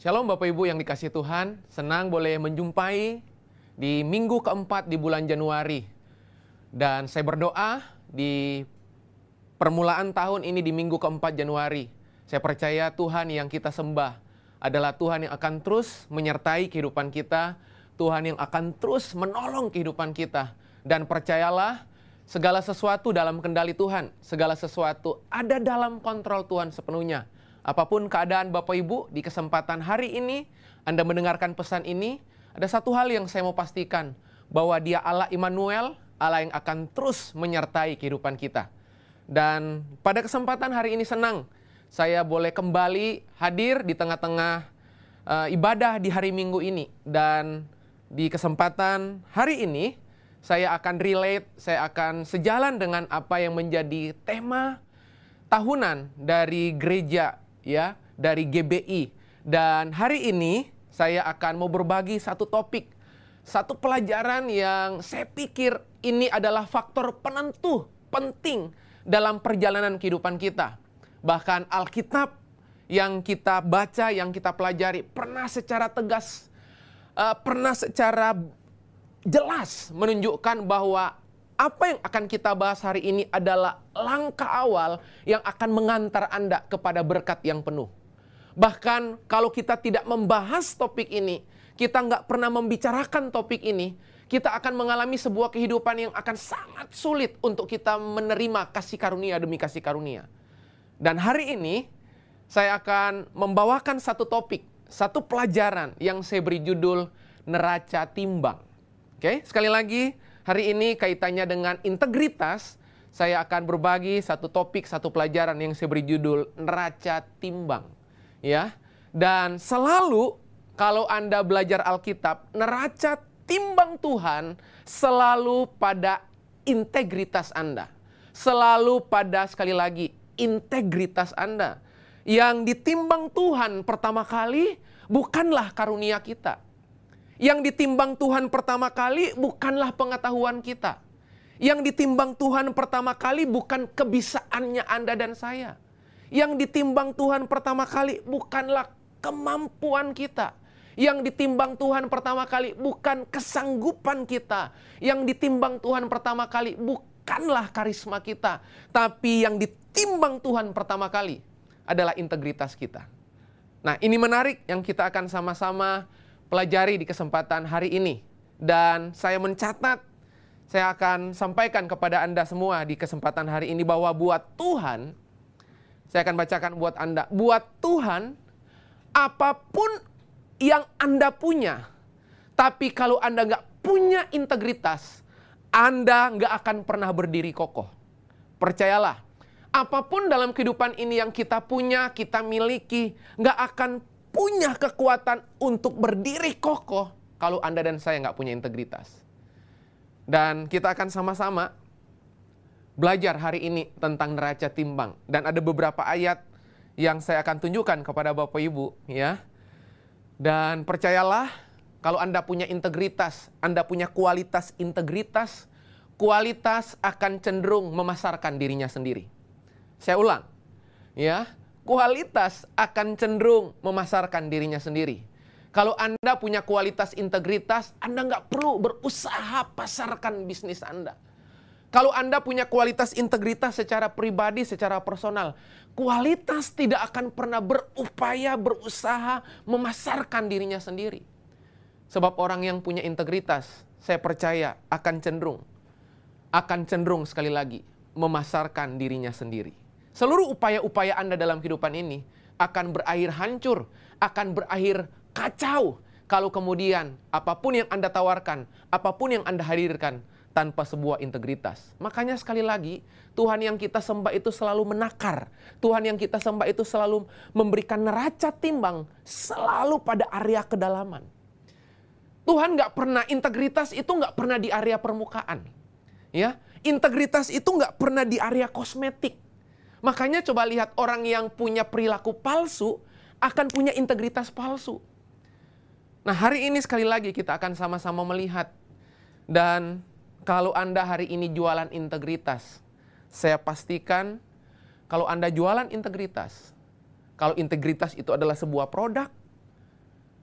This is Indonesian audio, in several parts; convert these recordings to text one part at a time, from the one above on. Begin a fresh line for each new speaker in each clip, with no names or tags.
Shalom Bapak Ibu yang dikasih Tuhan, senang boleh menjumpai di minggu keempat di bulan Januari. Dan saya berdoa di permulaan tahun ini di minggu keempat Januari. Saya percaya Tuhan yang kita sembah adalah Tuhan yang akan terus menyertai kehidupan kita, Tuhan yang akan terus menolong kehidupan kita. Dan percayalah, segala sesuatu dalam kendali Tuhan, segala sesuatu ada dalam kontrol Tuhan sepenuhnya. Apa pun keadaan Bapak Ibu di kesempatan hari ini, Anda mendengarkan pesan ini, ada satu hal yang saya mau pastikan, bahwa dia Allah Immanuel, Allah yang akan terus menyertai kehidupan kita. Dan pada kesempatan hari ini senang, saya boleh kembali hadir di tengah-tengah uh, ibadah di hari Minggu ini. Dan di kesempatan hari ini, saya akan relate, saya akan sejalan dengan apa yang menjadi tema tahunan dari gereja ya dari GBI. Dan hari ini saya akan mau berbagi satu topik, satu pelajaran yang saya pikir ini adalah faktor penentu penting dalam perjalanan kehidupan kita. Bahkan Alkitab yang kita baca, yang kita pelajari pernah secara tegas, uh, pernah secara jelas menunjukkan bahwa apa yang akan kita bahas hari ini adalah langkah awal yang akan mengantar Anda kepada berkat yang penuh. Bahkan kalau kita tidak membahas topik ini, kita nggak pernah membicarakan topik ini, kita akan mengalami sebuah kehidupan yang akan sangat sulit untuk kita menerima kasih karunia demi kasih karunia. Dan hari ini, saya akan membawakan satu topik, satu pelajaran yang saya beri judul Neraca Timbang. Oke, sekali lagi, Hari ini kaitannya dengan integritas, saya akan berbagi satu topik, satu pelajaran yang saya beri judul neraca timbang. Ya. Dan selalu kalau Anda belajar Alkitab, neraca timbang Tuhan selalu pada integritas Anda. Selalu pada sekali lagi integritas Anda. Yang ditimbang Tuhan pertama kali bukanlah karunia kita yang ditimbang Tuhan pertama kali bukanlah pengetahuan kita. Yang ditimbang Tuhan pertama kali bukan kebisaannya Anda dan saya. Yang ditimbang Tuhan pertama kali bukanlah kemampuan kita. Yang ditimbang Tuhan pertama kali bukan kesanggupan kita. Yang ditimbang Tuhan pertama kali bukanlah karisma kita. Tapi yang ditimbang Tuhan pertama kali adalah integritas kita. Nah ini menarik yang kita akan sama-sama pelajari di kesempatan hari ini. Dan saya mencatat, saya akan sampaikan kepada Anda semua di kesempatan hari ini bahwa buat Tuhan, saya akan bacakan buat Anda, buat Tuhan, apa pun yang Anda punya, tapi kalau Anda nggak punya integritas, Anda nggak akan pernah berdiri kokoh. Percayalah, apa pun dalam kehidupan ini yang kita punya, kita miliki, nggak akan punya kekuatan untuk berdiri kokoh kalau Anda dan saya nggak punya integritas. Dan kita akan sama-sama belajar hari ini tentang neraca timbang. Dan ada beberapa ayat yang saya akan tunjukkan kepada Bapak Ibu ya. Dan percayalah kalau Anda punya integritas, Anda punya kualitas integritas, kualitas akan cenderung memasarkan dirinya sendiri. Saya ulang. Ya, kualitas akan cenderung memasarkan dirinya sendiri. Kalau Anda punya kualitas integritas, Anda nggak perlu berusaha pasarkan bisnis Anda. Kalau Anda punya kualitas integritas secara pribadi, secara personal, kualitas tidak akan pernah berupaya, berusaha memasarkan dirinya sendiri. Sebab orang yang punya integritas, saya percaya akan cenderung, akan cenderung sekali lagi memasarkan dirinya sendiri. Seluruh upaya-upaya Anda dalam kehidupan ini akan berakhir hancur, akan berakhir kacau kalau kemudian apa pun yang Anda tawarkan, apa pun yang Anda hadirkan tanpa sebuah integritas. Makanya sekali lagi, Tuhan yang kita sembah itu selalu menakar. Tuhan yang kita sembah itu selalu memberikan neraca timbang selalu pada area kedalaman. Tuhan nggak pernah integritas itu nggak pernah di area permukaan, ya. Integritas itu nggak pernah di area kosmetik. Makanya coba lihat orang yang punya perilaku palsu akan punya integritas palsu. Nah hari ini sekali lagi kita akan sama-sama melihat. Dan kalau Anda hari ini jualan integritas, saya pastikan kalau Anda jualan integritas, kalau integritas itu adalah sebuah produk,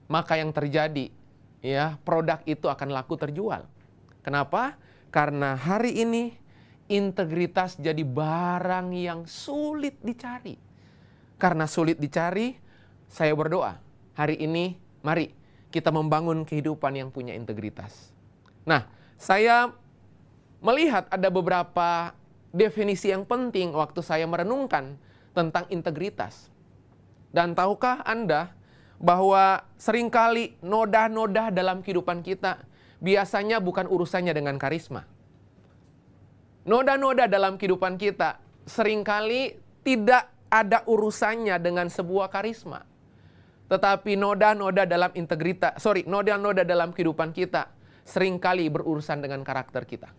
maka yang terjadi ya produk itu akan laku terjual. Kenapa? Karena hari ini integritas jadi barang yang sulit dicari. Karena sulit dicari, saya berdoa hari ini mari kita membangun kehidupan yang punya integritas. Nah, saya melihat ada beberapa definisi yang penting waktu saya merenungkan tentang integritas. Dan tahukah Anda bahwa sering kali noda-noda dalam kehidupan kita biasanya bukan urusannya dengan karisma. Noda-noda dalam kehidupan kita sering kali tidak ada urusannya dengan sebuah karisma. Tetapi noda-noda dalam integritas, sorry, noda-noda dalam kehidupan kita sering kali berurusan dengan karakter kita.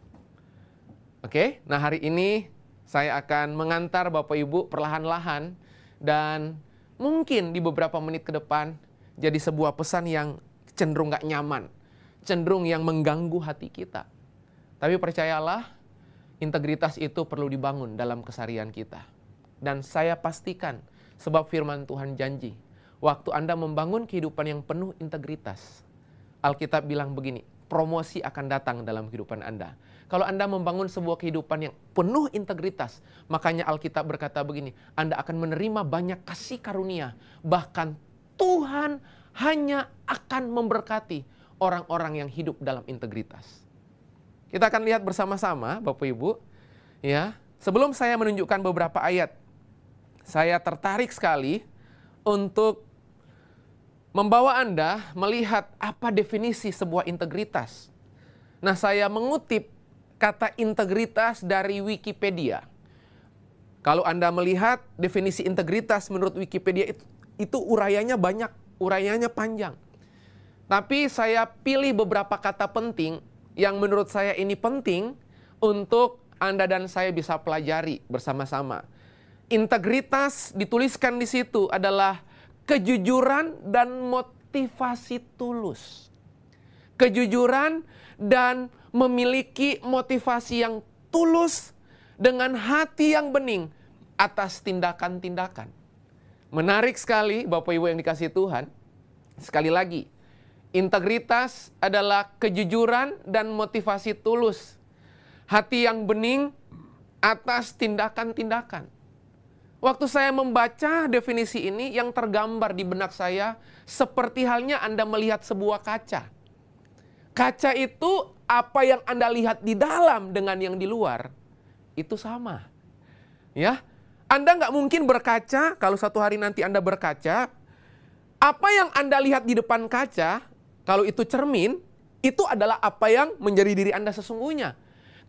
Oke, nah hari ini saya akan mengantar Bapak Ibu perlahan-lahan dan mungkin di beberapa menit ke depan jadi sebuah pesan yang cenderung gak nyaman, cenderung yang mengganggu hati kita. Tapi percayalah, integritas itu perlu dibangun dalam kesarian kita. Dan saya pastikan, sebab firman Tuhan janji, waktu Anda membangun kehidupan yang penuh integritas, Alkitab bilang begini, promosi akan datang dalam kehidupan Anda. Kalau Anda membangun sebuah kehidupan yang penuh integritas, makanya Alkitab berkata begini, Anda akan menerima banyak kasih karunia, bahkan Tuhan hanya akan memberkati orang-orang yang hidup dalam integritas. Kita akan lihat bersama-sama, Bapak Ibu, ya. Sebelum saya menunjukkan beberapa ayat, saya tertarik sekali untuk membawa Anda melihat apa definisi sebuah integritas. Nah, saya mengutip kata integritas dari Wikipedia. Kalau Anda melihat definisi integritas menurut Wikipedia itu, itu urayanya banyak, urayanya panjang. Tapi saya pilih beberapa kata penting yang menurut saya ini penting untuk Anda dan saya bisa pelajari bersama-sama. Integritas dituliskan di situ adalah kejujuran dan motivasi tulus. Kejujuran dan memiliki motivasi yang tulus dengan hati yang bening atas tindakan-tindakan. Menarik sekali Bapak Ibu yang dikasih Tuhan. Sekali lagi, integritas adalah kejujuran dan motivasi tulus. Hati yang bening atas tindakan-tindakan. Waktu saya membaca definisi ini yang tergambar di benak saya seperti halnya Anda melihat sebuah kaca. Kaca itu apa yang Anda lihat di dalam dengan yang di luar itu sama. Ya, Anda nggak mungkin berkaca kalau satu hari nanti Anda berkaca, apa yang Anda lihat di depan kaca, kalau itu cermin, itu adalah apa yang menjadi diri Anda sesungguhnya.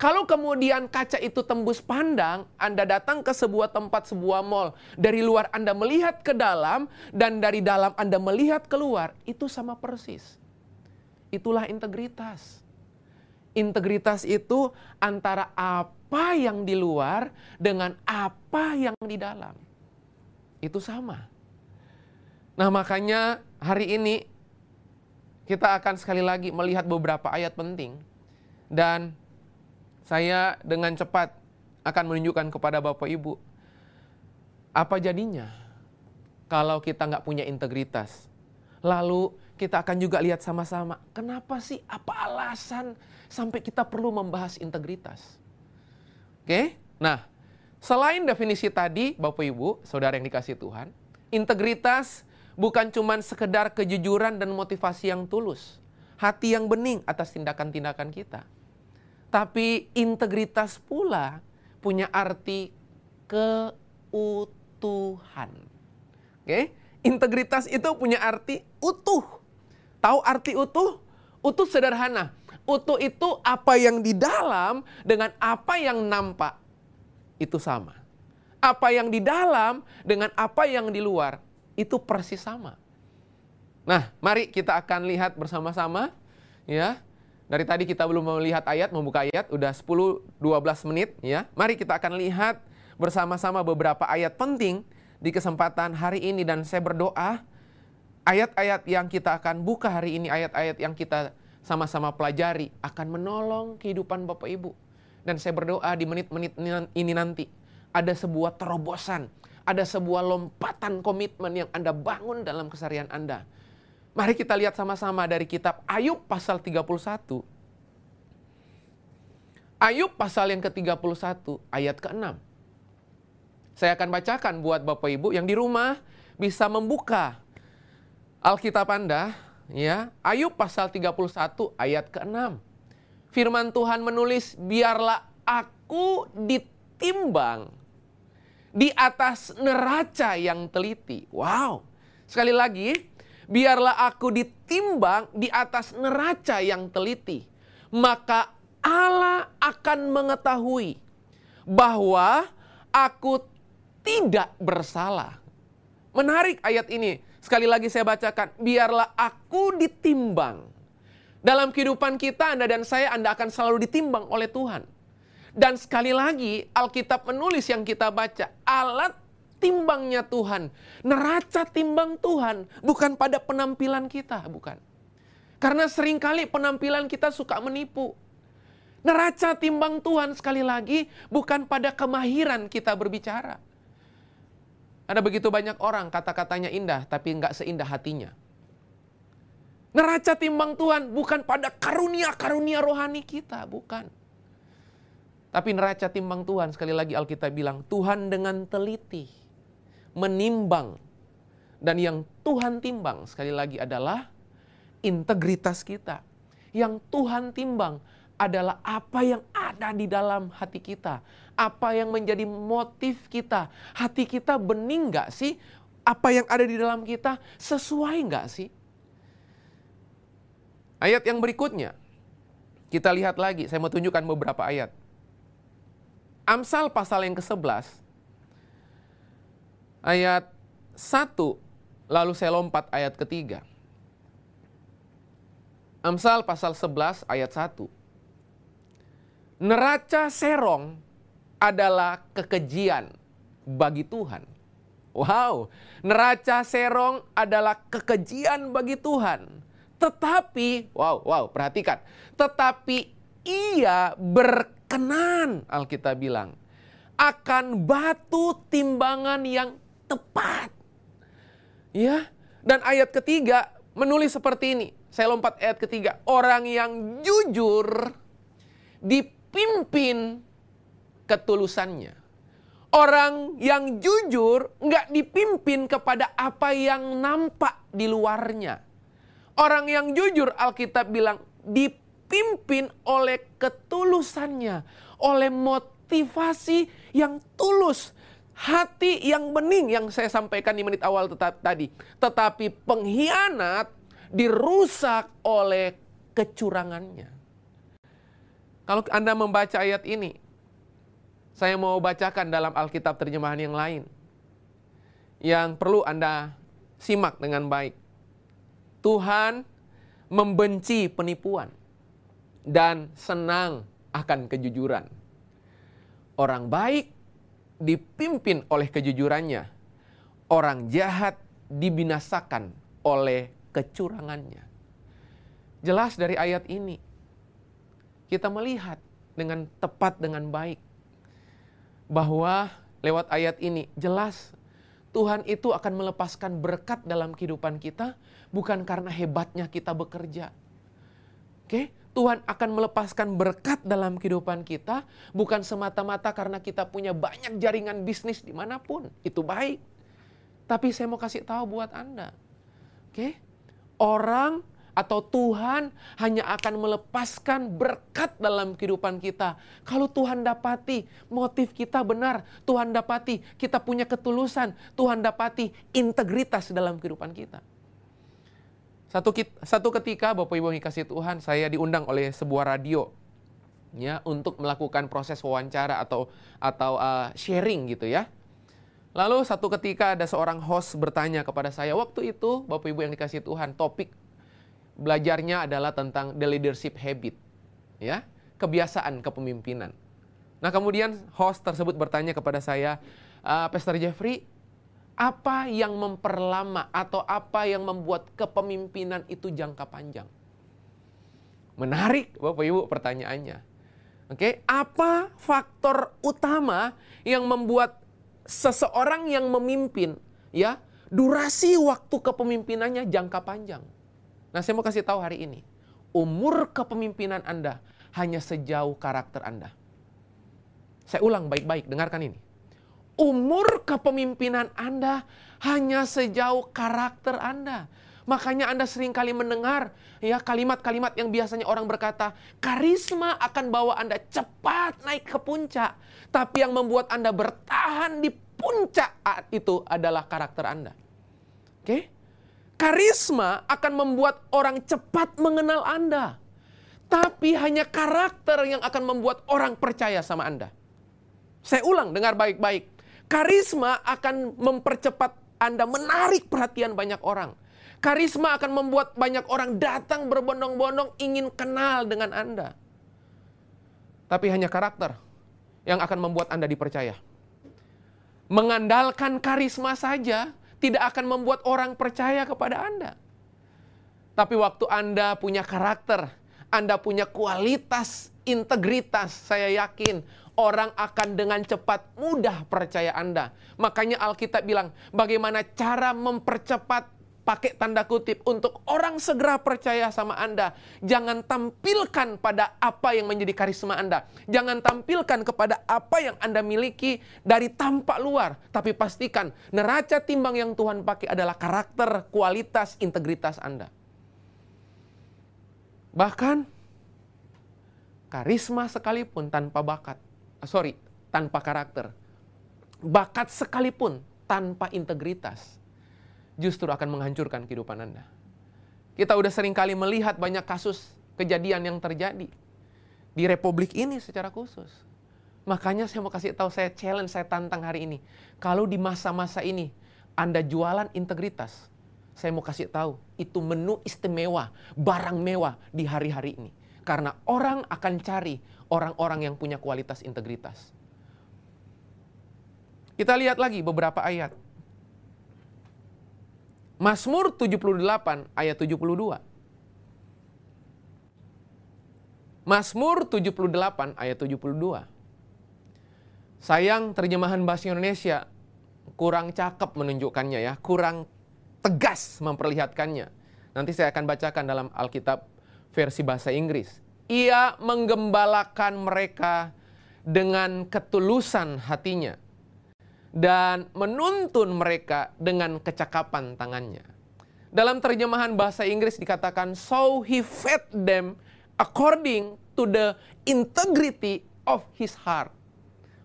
Kalau kemudian kaca itu tembus pandang, Anda datang ke sebuah tempat, sebuah mall. Dari luar Anda melihat ke dalam, dan dari dalam Anda melihat keluar, itu sama persis. Itulah integritas. Integritas itu antara apa yang di luar dengan apa yang di dalam. Itu sama. Nah, makanya hari ini kita akan sekali lagi melihat beberapa ayat penting dan saya dengan cepat akan menunjukkan kepada Bapak Ibu apa jadinya kalau kita nggak punya integritas. Lalu kita akan juga lihat sama-sama, kenapa sih, apa alasan sampai kita perlu membahas integritas? Oke, nah selain definisi tadi, Bapak Ibu, Saudara yang dikasih Tuhan, integritas bukan cuma sekedar kejujuran dan motivasi yang tulus, hati yang bening atas tindakan-tindakan kita. Tapi integritas pula punya arti keutuhan. Oke, integritas itu punya arti utuh. Tahu arti utuh? Utuh sederhana. Utuh itu apa yang di dalam dengan apa yang nampak. Itu sama. Apa yang di dalam dengan apa yang di luar. Itu persis sama. Nah, mari kita akan lihat bersama-sama. Ya, dari tadi kita belum melihat ayat, membuka ayat, udah 10-12 menit. ya. Mari kita akan lihat bersama-sama beberapa ayat penting di kesempatan hari ini. Dan saya berdoa ayat-ayat yang kita akan buka hari ini, ayat-ayat yang kita sama-sama pelajari akan menolong kehidupan Bapak Ibu. Dan saya berdoa di menit-menit ini nanti ada sebuah terobosan, ada sebuah lompatan komitmen yang Anda bangun dalam kesarian Anda. Mari kita lihat sama-sama dari kitab Ayub pasal 31. Ayub pasal yang ke-31 ayat ke-6. Saya akan bacakan buat Bapak Ibu yang di rumah bisa membuka Alkitab Anda ya. Ayub pasal 31 ayat ke-6. Firman Tuhan menulis, "Biarlah aku ditimbang di atas neraca yang teliti." Wow. Sekali lagi, biarlah aku ditimbang di atas neraca yang teliti. Maka Allah akan mengetahui bahwa aku tidak bersalah. Menarik ayat ini. Sekali lagi saya bacakan, biarlah aku ditimbang. Dalam kehidupan kita Anda dan saya Anda akan selalu ditimbang oleh Tuhan. Dan sekali lagi Alkitab menulis yang kita baca, alat timbangnya Tuhan, neraca timbang Tuhan bukan pada penampilan kita, bukan. Karena sering kali penampilan kita suka menipu. Neraca timbang Tuhan sekali lagi bukan pada kemahiran kita berbicara. Ada begitu banyak orang kata-katanya indah tapi nggak seindah hatinya. Neraca timbang Tuhan bukan pada karunia-karunia rohani kita, bukan. Tapi neraca timbang Tuhan, sekali lagi Alkitab bilang, Tuhan dengan teliti menimbang. Dan yang Tuhan timbang, sekali lagi adalah integritas kita. Yang Tuhan timbang adalah apa yang ada di dalam hati kita. Apa yang menjadi motif kita. Hati kita bening gak sih? Apa yang ada di dalam kita sesuai gak sih? Ayat yang berikutnya. Kita lihat lagi, saya mau tunjukkan beberapa ayat. Amsal pasal yang ke-11. Ayat 1, lalu saya lompat ayat ketiga. Amsal pasal 11 ayat 1. Neraca serong adalah kekejian bagi Tuhan. Wow, neraca serong adalah kekejian bagi Tuhan. Tetapi, wow, wow, perhatikan. Tetapi ia berkenan, Alkitab bilang, akan batu timbangan yang tepat. Ya, dan ayat ketiga menulis seperti ini. Saya lompat ayat ketiga. Orang yang jujur di dipimpin ketulusannya. Orang yang jujur nggak dipimpin kepada apa yang nampak di luarnya. Orang yang jujur Alkitab bilang dipimpin oleh ketulusannya, oleh motivasi yang tulus, hati yang bening yang saya sampaikan di menit awal tetap tadi. Tetapi pengkhianat dirusak oleh kecurangannya. Kalau Anda membaca ayat ini, saya mau bacakan dalam Alkitab terjemahan yang lain. Yang perlu Anda simak dengan baik. Tuhan membenci penipuan dan senang akan kejujuran. Orang baik dipimpin oleh kejujurannya. Orang jahat dibinasakan oleh kecurangannya. Jelas dari ayat ini, kita melihat dengan tepat dengan baik bahwa lewat ayat ini jelas Tuhan itu akan melepaskan berkat dalam kehidupan kita bukan karena hebatnya kita bekerja. Oke, Tuhan akan melepaskan berkat dalam kehidupan kita bukan semata-mata karena kita punya banyak jaringan bisnis di mana pun. Itu baik. Tapi saya mau kasih tahu buat Anda. Oke, orang atau Tuhan hanya akan melepaskan berkat dalam kehidupan kita. Kalau Tuhan dapati motif kita benar, Tuhan dapati kita punya ketulusan, Tuhan dapati integritas dalam kehidupan kita. Satu, satu ketika Bapak Ibu yang kasih Tuhan, saya diundang oleh sebuah radio ya untuk melakukan proses wawancara atau atau uh, sharing gitu ya. Lalu satu ketika ada seorang host bertanya kepada saya, waktu itu Bapak Ibu yang dikasih Tuhan, topik belajarnya adalah tentang the leadership habit, ya, kebiasaan kepemimpinan. Nah, kemudian host tersebut bertanya kepada saya, uh, Pastor Jeffrey, apa yang memperlama atau apa yang membuat kepemimpinan itu jangka panjang? Menarik, Bapak Ibu, pertanyaannya. Oke, apa faktor utama yang membuat seseorang yang memimpin, ya, durasi waktu kepemimpinannya jangka panjang? Nah, saya mau kasih tahu hari ini, umur kepemimpinan Anda hanya sejauh karakter Anda. Saya ulang baik-baik, dengarkan ini. Umur kepemimpinan Anda hanya sejauh karakter Anda. Makanya Anda sering kali mendengar ya kalimat-kalimat yang biasanya orang berkata, karisma akan bawa Anda cepat naik ke puncak. Tapi yang membuat Anda bertahan di puncak itu adalah karakter Anda. Oke? Karisma akan membuat orang cepat mengenal Anda. Tapi hanya karakter yang akan membuat orang percaya sama Anda. Saya ulang, dengar baik-baik. Karisma akan mempercepat Anda menarik perhatian banyak orang. Karisma akan membuat banyak orang datang berbondong-bondong ingin kenal dengan Anda. Tapi hanya karakter yang akan membuat Anda dipercaya. Mengandalkan karisma saja tidak akan membuat orang percaya kepada Anda. Tapi waktu Anda punya karakter, Anda punya kualitas, integritas, saya yakin orang akan dengan cepat mudah percaya Anda. Makanya Alkitab bilang, bagaimana cara mempercepat pakai tanda kutip untuk orang segera percaya sama Anda. Jangan tampilkan pada apa yang menjadi karisma Anda. Jangan tampilkan kepada apa yang Anda miliki dari tampak luar, tapi pastikan neraca timbang yang Tuhan pakai adalah karakter, kualitas, integritas Anda. Bahkan karisma sekalipun tanpa bakat, sorry, tanpa karakter. Bakat sekalipun tanpa integritas justru akan menghancurkan kehidupan Anda. Kita udah sering kali melihat banyak kasus kejadian yang terjadi di republik ini secara khusus. Makanya saya mau kasih tahu, saya challenge, saya tantang hari ini. Kalau di masa-masa ini Anda jualan integritas, saya mau kasih tahu, itu menu istimewa, barang mewah di hari-hari ini. Karena orang akan cari orang-orang yang punya kualitas integritas. Kita lihat lagi beberapa ayat. Mazmur 78 ayat 72. Mazmur 78 ayat 72. Sayang terjemahan bahasa Indonesia kurang cakep menunjukkannya ya, kurang tegas memperlihatkannya. Nanti saya akan bacakan dalam Alkitab versi bahasa Inggris. Ia menggembalakan mereka dengan ketulusan hatinya dan menuntun mereka dengan kecakapan tangannya. Dalam terjemahan bahasa Inggris dikatakan, So he fed them according to the integrity of his heart.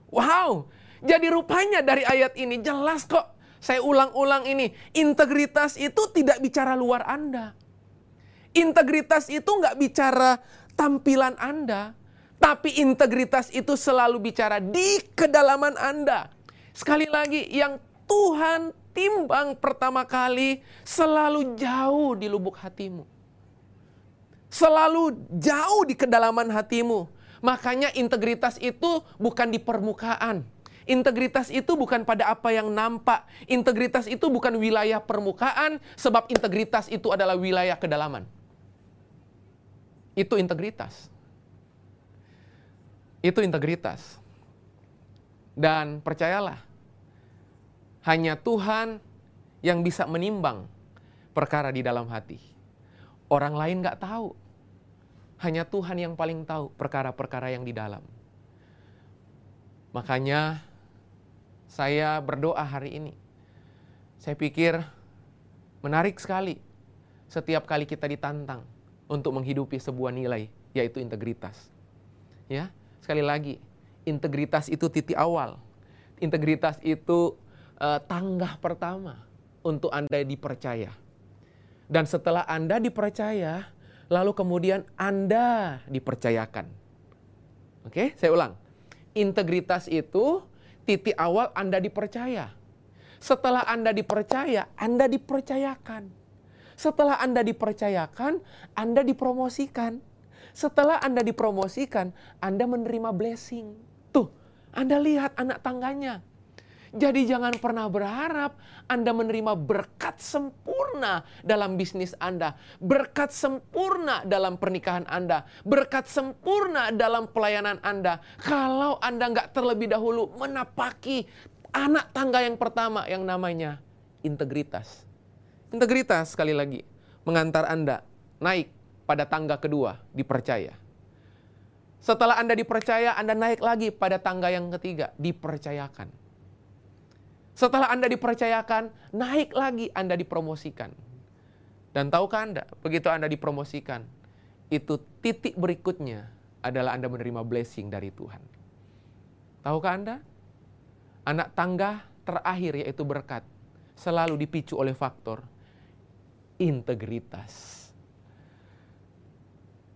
Wow, jadi rupanya dari ayat ini jelas kok. Saya ulang-ulang ini, integritas itu tidak bicara luar Anda. Integritas itu nggak bicara tampilan Anda. Tapi integritas itu selalu bicara di kedalaman Anda. Sekali lagi, yang Tuhan timbang pertama kali selalu jauh di lubuk hatimu. Selalu jauh di kedalaman hatimu. Makanya integritas itu bukan di permukaan. Integritas itu bukan pada apa yang nampak. Integritas itu bukan wilayah permukaan, sebab integritas itu adalah wilayah kedalaman. Itu integritas. Itu integritas. Dan percayalah, hanya Tuhan yang bisa menimbang perkara di dalam hati. Orang lain nggak tahu. Hanya Tuhan yang paling tahu perkara-perkara yang di dalam. Makanya saya berdoa hari ini. Saya pikir menarik sekali setiap kali kita ditantang untuk menghidupi sebuah nilai yaitu integritas. Ya, sekali lagi, integritas itu titik awal. Integritas itu uh, tangga pertama untuk Anda dipercaya. Dan setelah Anda dipercaya, lalu kemudian Anda dipercayakan. Oke, saya ulang. Integritas itu titik awal Anda dipercaya. Setelah Anda dipercaya, Anda dipercayakan. Setelah Anda dipercayakan, Anda dipromosikan. Setelah Anda dipromosikan, Anda menerima blessing. Tuh, Anda lihat anak tangganya jadi jangan pernah berharap Anda menerima berkat sempurna dalam bisnis Anda. Berkat sempurna dalam pernikahan Anda. Berkat sempurna dalam pelayanan Anda. Kalau Anda nggak terlebih dahulu menapaki anak tangga yang pertama yang namanya integritas. Integritas sekali lagi mengantar Anda naik pada tangga kedua, dipercaya. Setelah Anda dipercaya, Anda naik lagi pada tangga yang ketiga, dipercayakan. Setelah Anda dipercayakan, naik lagi Anda dipromosikan. Dan tahukah Anda, begitu Anda dipromosikan, itu titik berikutnya adalah Anda menerima blessing dari Tuhan. Tahukah Anda? Anak tangga terakhir yaitu berkat selalu dipicu oleh faktor integritas.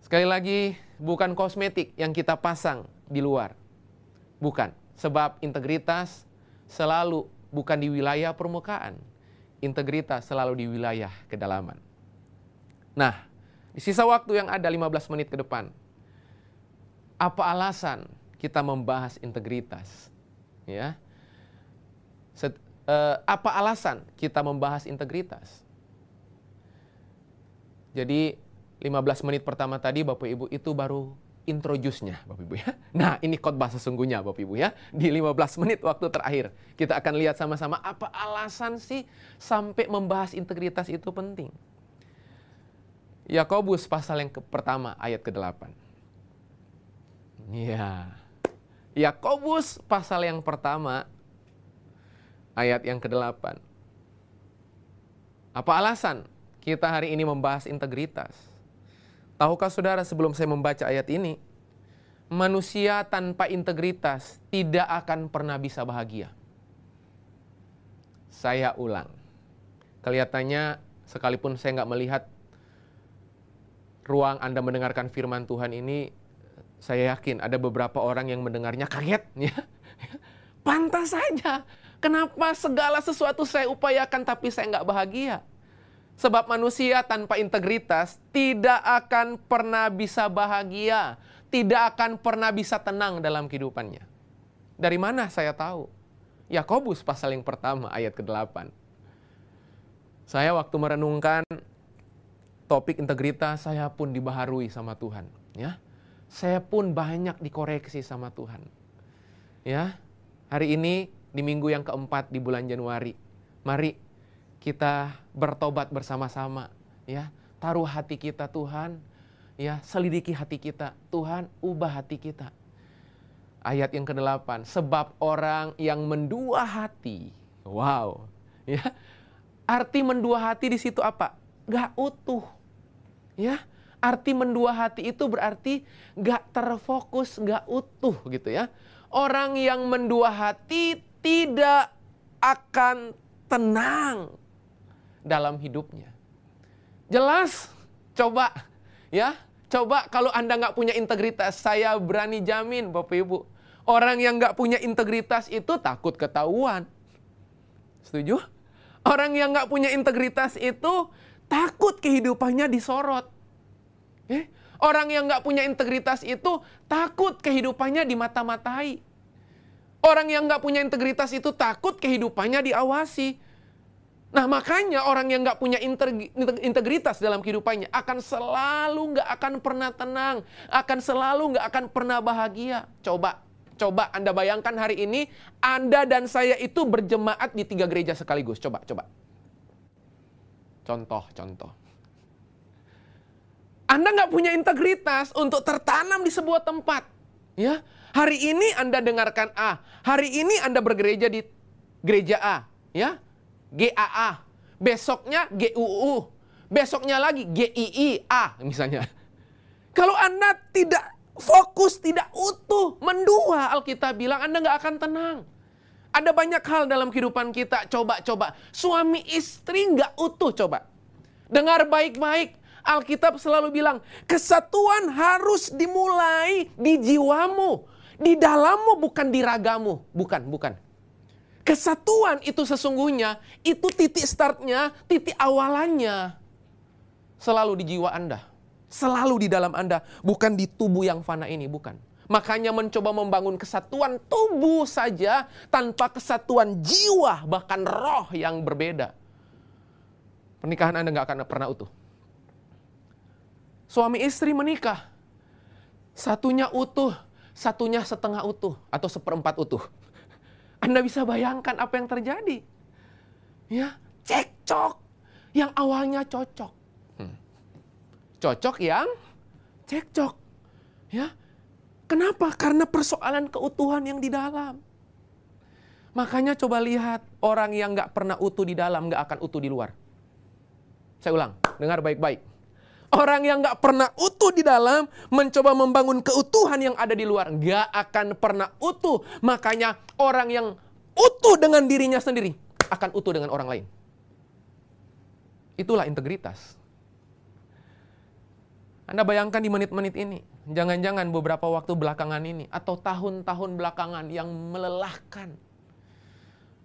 Sekali lagi, bukan kosmetik yang kita pasang di luar. Bukan, sebab integritas selalu bukan di wilayah permukaan. Integritas selalu di wilayah kedalaman. Nah, di sisa waktu yang ada 15 menit ke depan, apa alasan kita membahas integritas? Ya. Set, uh, apa alasan kita membahas integritas? Jadi 15 menit pertama tadi Bapak Ibu itu baru introduce-nya Bapak Ibu ya. Nah, ini khotbah sesungguhnya Bapak Ibu ya. Di 15 menit waktu terakhir kita akan lihat sama-sama apa alasan sih sampai membahas integritas itu penting. Yakobus pasal yang ke pertama ayat ke-8. Iya. Yakobus pasal yang pertama ayat yang ke-8. Apa alasan kita hari ini membahas integritas? Tahukah saudara sebelum saya membaca ayat ini, manusia tanpa integritas tidak akan pernah bisa bahagia. Saya ulang. Kelihatannya sekalipun saya nggak melihat ruang Anda mendengarkan firman Tuhan ini, saya yakin ada beberapa orang yang mendengarnya kaget. Ya. Pantas saja. Kenapa segala sesuatu saya upayakan tapi saya nggak bahagia? Sebab manusia tanpa integritas tidak akan pernah bisa bahagia, tidak akan pernah bisa tenang dalam kehidupannya. Dari mana saya tahu? Yakobus pasal yang pertama ayat ke-8. Saya waktu merenungkan topik integritas, saya pun dibaharui sama Tuhan, ya. Saya pun banyak dikoreksi sama Tuhan. Ya. Hari ini di minggu yang keempat di bulan Januari. Mari kita bertobat bersama-sama ya. Taruh hati kita Tuhan ya. Selidiki hati kita. Tuhan ubah hati kita. Ayat yang ke-8 sebab orang yang mendua hati wow ya. Arti mendua hati di situ apa? Gak utuh ya. Arti mendua hati itu berarti gak terfokus gak utuh gitu ya. Orang yang mendua hati tidak akan tenang dalam hidupnya. Jelas, coba ya, coba kalau Anda nggak punya integritas, saya berani jamin Bapak Ibu, orang yang nggak punya integritas itu takut ketahuan. Setuju? Orang yang nggak punya integritas itu takut kehidupannya disorot. Eh? Orang yang nggak punya integritas itu takut kehidupannya dimata-matai. Orang yang nggak punya integritas itu takut kehidupannya diawasi. Nah makanya orang yang nggak punya integritas dalam kehidupannya akan selalu nggak akan pernah tenang, akan selalu nggak akan pernah bahagia. Coba, coba Anda bayangkan hari ini Anda dan saya itu berjemaat di tiga gereja sekaligus. Coba, coba. Contoh, contoh. Anda nggak punya integritas untuk tertanam di sebuah tempat. Ya, hari ini Anda dengarkan A, hari ini Anda bergereja di gereja A, ya GAA. Besoknya GUU. Besoknya lagi GIIA misalnya. Kalau Anda tidak fokus, tidak utuh, mendua Alkitab bilang Anda nggak akan tenang. Ada banyak hal dalam kehidupan kita. Coba-coba. Suami istri nggak utuh coba. Dengar baik-baik. Alkitab selalu bilang, kesatuan harus dimulai di jiwamu. Di dalammu bukan di ragamu. Bukan, bukan. Kesatuan itu sesungguhnya, itu titik startnya, titik awalannya. Selalu di jiwa Anda. Selalu di dalam Anda. Bukan di tubuh yang fana ini, bukan. Makanya mencoba membangun kesatuan tubuh saja tanpa kesatuan jiwa, bahkan roh yang berbeda. Pernikahan Anda nggak akan pernah utuh. Suami istri menikah. Satunya utuh, satunya setengah utuh atau seperempat utuh. Anda bisa bayangkan apa yang terjadi. Ya, cekcok yang awalnya cocok. Hmm. cocok yang cekcok. Ya. Kenapa? Karena persoalan keutuhan yang di dalam. Makanya coba lihat orang yang nggak pernah utuh di dalam nggak akan utuh di luar. Saya ulang, dengar baik-baik. Orang yang nggak pernah utuh di dalam mencoba membangun keutuhan yang ada di luar nggak akan pernah utuh. Makanya orang yang utuh dengan dirinya sendiri akan utuh dengan orang lain. Itulah integritas. Anda bayangkan di menit-menit ini, jangan-jangan beberapa waktu belakangan ini, atau tahun-tahun belakangan yang melelahkan.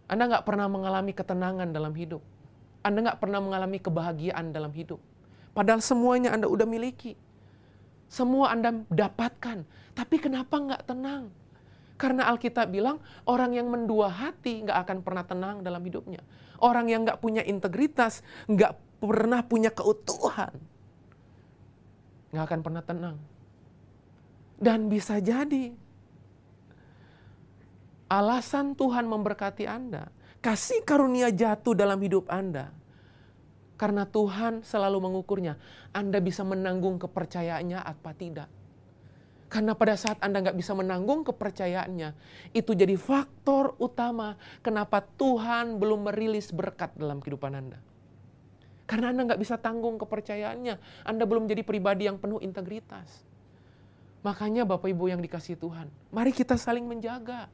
Anda nggak pernah mengalami ketenangan dalam hidup. Anda nggak pernah mengalami kebahagiaan dalam hidup. Padahal semuanya Anda udah miliki. Semua Anda dapatkan. Tapi kenapa nggak tenang? Karena Alkitab bilang orang yang mendua hati nggak akan pernah tenang dalam hidupnya. Orang yang nggak punya integritas, nggak pernah punya keutuhan nggak akan pernah tenang. Dan bisa jadi alasan Tuhan memberkati Anda, kasih karunia jatuh dalam hidup Anda. Karena Tuhan selalu mengukurnya, Anda bisa menanggung kepercayaannya apa tidak. Karena pada saat Anda nggak bisa menanggung kepercayaannya, itu jadi faktor utama kenapa Tuhan belum merilis berkat dalam kehidupan Anda. Karena Anda nggak bisa tanggung kepercayaannya. Anda belum jadi pribadi yang penuh integritas. Makanya Bapak Ibu yang dikasih Tuhan, mari kita saling menjaga.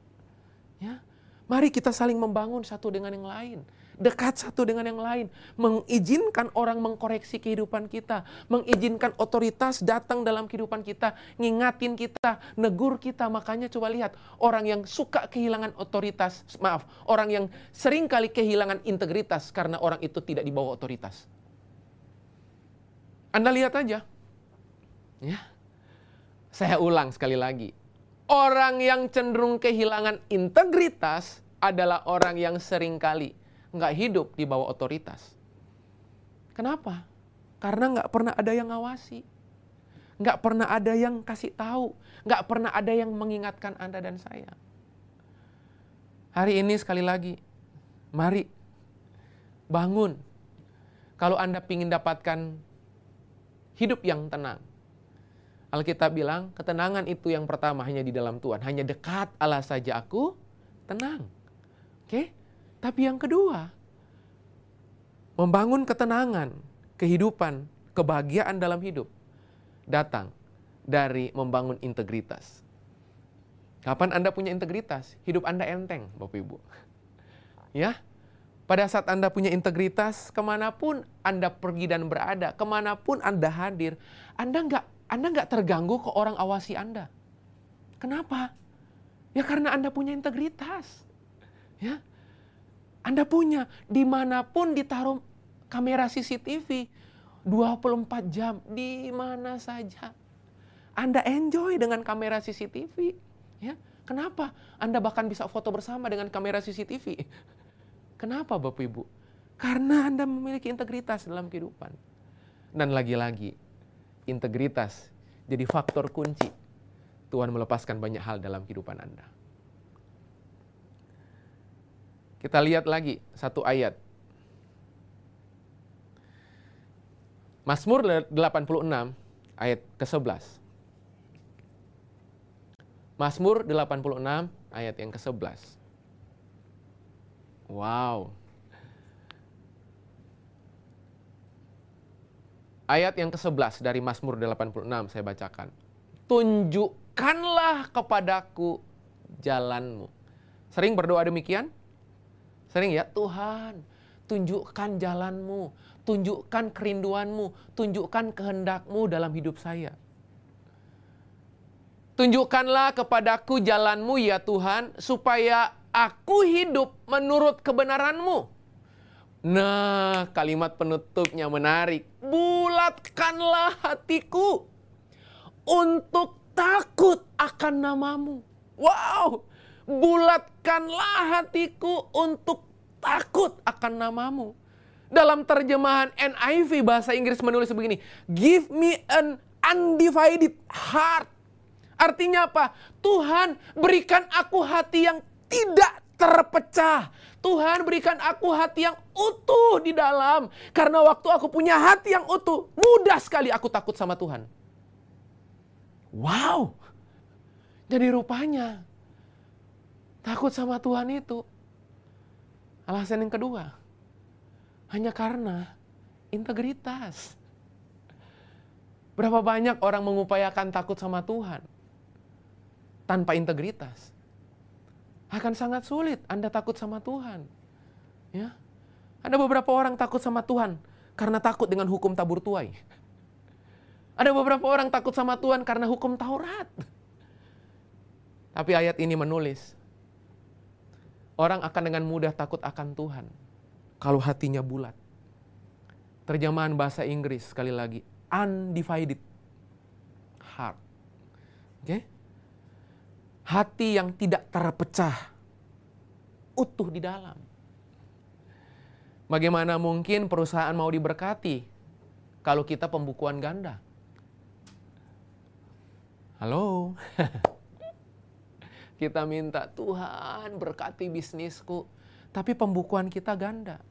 Ya, Mari kita saling membangun satu dengan yang lain. Dekat satu dengan yang lain. Mengizinkan orang mengkoreksi kehidupan kita. Mengizinkan otoritas datang dalam kehidupan kita. Ngingatin kita, negur kita. Makanya coba lihat. Orang yang suka kehilangan otoritas. Maaf, orang yang sering kali kehilangan integritas. Karena orang itu tidak dibawa otoritas. Anda lihat aja. Ya. Saya ulang sekali lagi Orang yang cenderung kehilangan integritas adalah orang yang sering kali nggak hidup di bawah otoritas. Kenapa? Karena nggak pernah ada yang ngawasi. Nggak pernah ada yang kasih tahu. Nggak pernah ada yang mengingatkan Anda dan saya. Hari ini sekali lagi, mari bangun. Kalau Anda ingin dapatkan hidup yang tenang, Alkitab bilang, ketenangan itu yang pertama hanya di dalam Tuhan. Hanya dekat Allah saja aku tenang. Oke? Tapi yang kedua, membangun ketenangan, kehidupan, kebahagiaan dalam hidup datang dari membangun integritas. Kapan Anda punya integritas? Hidup Anda enteng, Bapak Ibu. Ya, pada saat Anda punya integritas, ke mana pun Anda pergi dan berada, ke mana pun Anda hadir, Anda nggak anda nggak terganggu ke orang awasi Anda. Kenapa? Ya karena Anda punya integritas. Ya, Anda punya di mana pun ditaruh kamera CCTV 24 jam di mana saja. Anda enjoy dengan kamera CCTV. Ya, kenapa? Anda bahkan bisa foto bersama dengan kamera CCTV. Kenapa Bapak Ibu? Karena Anda memiliki integritas dalam kehidupan. Dan lagi-lagi, integritas jadi faktor kunci Tuhan melepaskan banyak hal dalam kehidupan Anda. Kita lihat lagi satu ayat. Mazmur 86 ayat ke-11. Mazmur 86 ayat yang ke-11. Wow. Ayat yang ke-11 dari Mazmur 86 saya bacakan. Tunjukkanlah kepadaku jalanmu. Sering berdoa demikian? Sering ya, Tuhan, tunjukkan jalanmu, tunjukkan kerinduanmu, tunjukkan kehendakmu dalam hidup saya. Tunjukkanlah kepadaku jalanmu ya Tuhan, supaya aku hidup menurut kebenaranmu. Nah, kalimat penutupnya menarik. Bulatkanlah hatiku untuk takut akan namamu. Wow, bulatkanlah hatiku untuk takut akan namamu. Dalam terjemahan NIV bahasa Inggris menulis begini, Give me an undivided heart. Artinya apa? Tuhan berikan aku hati yang tidak terpecah. Tuhan berikan aku hati yang utuh di dalam. Karena waktu aku punya hati yang utuh, mudah sekali aku takut sama Tuhan. Wow. Jadi rupanya takut sama Tuhan itu alasan yang kedua. Hanya karena integritas. Berapa banyak orang mengupayakan takut sama Tuhan tanpa integritas? Akan sangat sulit Anda takut sama Tuhan. Ya. Ada beberapa orang takut sama Tuhan karena takut dengan hukum tabur tuai. Ada beberapa orang takut sama Tuhan karena hukum Taurat. Tapi ayat ini menulis, orang akan dengan mudah takut akan Tuhan kalau hatinya bulat. Terjemahan bahasa Inggris sekali lagi, undivided heart. Oke? Okay? Hati yang tidak terpecah, utuh di dalam. Bagaimana mungkin perusahaan mau diberkati kalau kita pembukuan ganda? Halo? kita minta Tuhan berkati bisnisku, tapi pembukuan kita ganda.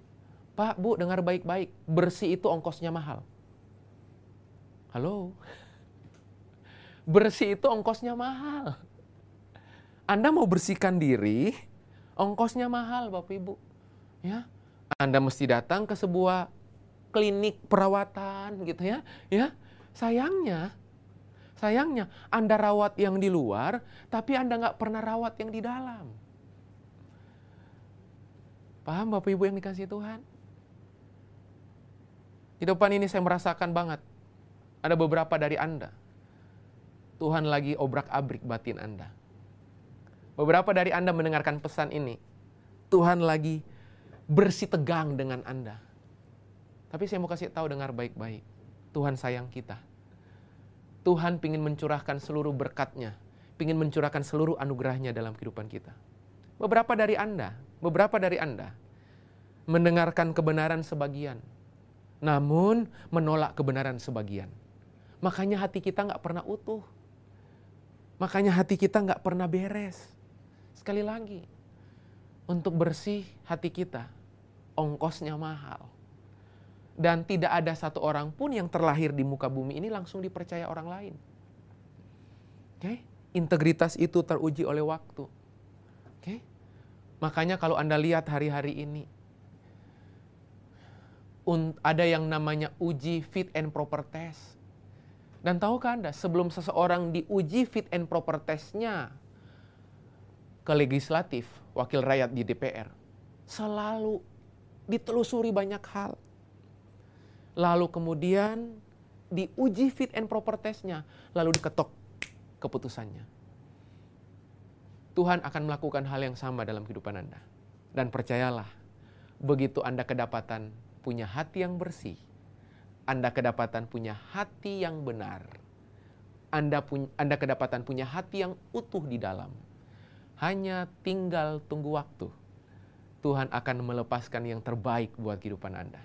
Pak, Bu, dengar baik-baik, bersih itu ongkosnya mahal. Halo? Bersih itu ongkosnya mahal. Anda mau bersihkan diri, ongkosnya mahal Bapak Ibu. Ya. Anda mesti datang ke sebuah klinik perawatan gitu ya. Ya. Sayangnya Sayangnya Anda rawat yang di luar, tapi Anda nggak pernah rawat yang di dalam. Paham Bapak Ibu yang dikasih Tuhan? Di depan ini saya merasakan banget ada beberapa dari Anda. Tuhan lagi obrak-abrik batin Anda. Beberapa dari Anda mendengarkan pesan ini. Tuhan lagi bersih tegang dengan Anda. Tapi saya mau kasih tahu dengar baik-baik. Tuhan sayang kita. Tuhan ingin mencurahkan seluruh berkatnya. ingin mencurahkan seluruh anugerahnya dalam kehidupan kita. Beberapa dari Anda, beberapa dari Anda mendengarkan kebenaran sebagian, namun menolak kebenaran sebagian. Makanya hati kita nggak pernah utuh. Makanya hati kita nggak pernah beres. Sekali lagi, untuk bersih hati kita, ongkosnya mahal. Dan tidak ada satu orang pun yang terlahir di muka bumi ini langsung dipercaya orang lain. Oke, okay? integritas itu teruji oleh waktu. Oke, okay? makanya kalau Anda lihat hari-hari ini, ada yang namanya uji fit and proper test dan tahukah Anda, sebelum seseorang diuji fit and proper testnya ke legislatif, wakil rakyat di DPR, selalu ditelusuri banyak hal. Lalu kemudian diuji fit and proper testnya, lalu diketok keputusannya. Tuhan akan melakukan hal yang sama dalam kehidupan Anda. Dan percayalah, begitu Anda kedapatan punya hati yang bersih, anda kedapatan punya hati yang benar. Anda, pun, Anda kedapatan punya hati yang utuh di dalam. Hanya tinggal tunggu waktu. Tuhan akan melepaskan yang terbaik buat kehidupan Anda.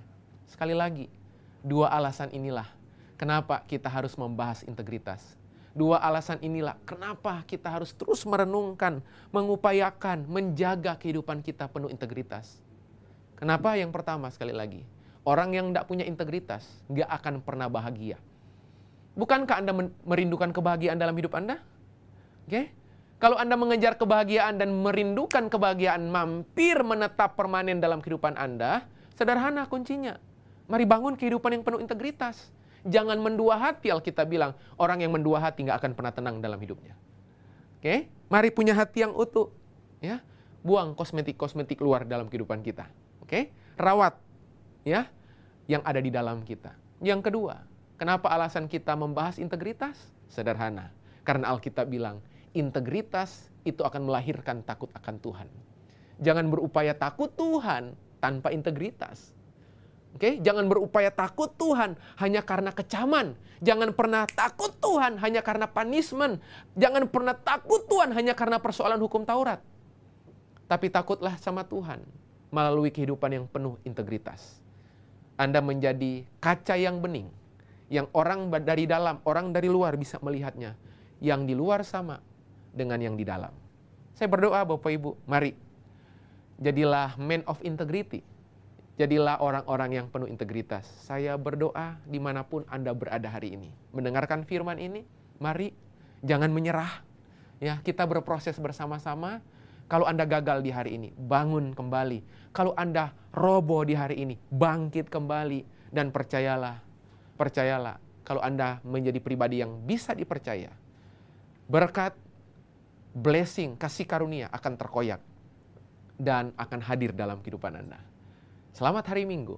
Sekali lagi, dua alasan inilah kenapa kita harus membahas integritas. Dua alasan inilah kenapa kita harus terus merenungkan, mengupayakan, menjaga kehidupan kita penuh integritas. Kenapa? Yang pertama sekali lagi, Orang yang tidak punya integritas gak akan pernah bahagia. Bukankah Anda merindukan kebahagiaan dalam hidup Anda? Oke? Okay? Kalau Anda mengejar kebahagiaan dan merindukan kebahagiaan mampir menetap permanen dalam kehidupan Anda, sederhana kuncinya. Mari bangun kehidupan yang penuh integritas. Jangan mendua hati, Alkitab bilang. Orang yang mendua hati nggak akan pernah tenang dalam hidupnya. Oke? Mari punya hati yang utuh. Ya, Buang kosmetik-kosmetik luar dalam kehidupan kita. Oke? Rawat ya yang ada di dalam kita. Yang kedua, kenapa alasan kita membahas integritas? Sederhana, karena Alkitab bilang integritas itu akan melahirkan takut akan Tuhan. Jangan berupaya takut Tuhan tanpa integritas. Oke, okay? jangan berupaya takut Tuhan hanya karena kecaman. Jangan pernah takut Tuhan hanya karena punishment. Jangan pernah takut Tuhan hanya karena persoalan hukum Taurat. Tapi takutlah sama Tuhan melalui kehidupan yang penuh integritas. Anda menjadi kaca yang bening, yang orang dari dalam, orang dari luar bisa melihatnya, yang di luar sama dengan yang di dalam. Saya berdoa Bapak Ibu, mari Jadilah man of integrity. Jadilah orang-orang yang penuh integritas. Saya berdoa di mana pun Anda berada hari ini. Mendengarkan firman ini, mari jangan menyerah. Ya, kita berproses bersama-sama. Kalau Anda gagal di hari ini, bangun kembali. Kalau Anda roboh di hari ini, bangkit kembali dan percayalah. Percayalah, kalau Anda menjadi pribadi yang bisa dipercaya, berkat, blessing, kasih karunia akan terkoyak dan akan hadir dalam kehidupan Anda. Selamat hari Minggu.